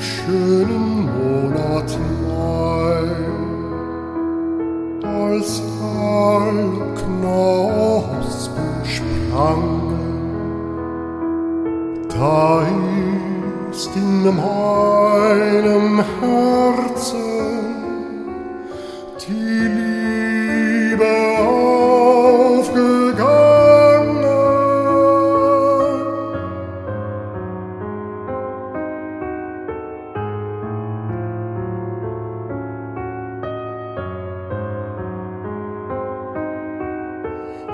schönen Monat Mai, als alle Knospen sprangen, da ist in meinem Herzen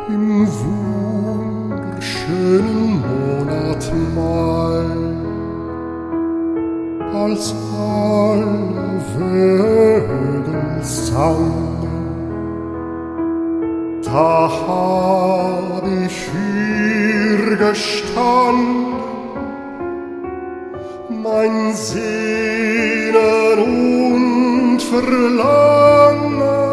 Im wunderschönen Monat Mai, als alle Vögel sangen, da hab ich hier gestanden, mein Sehnen und Verlangen.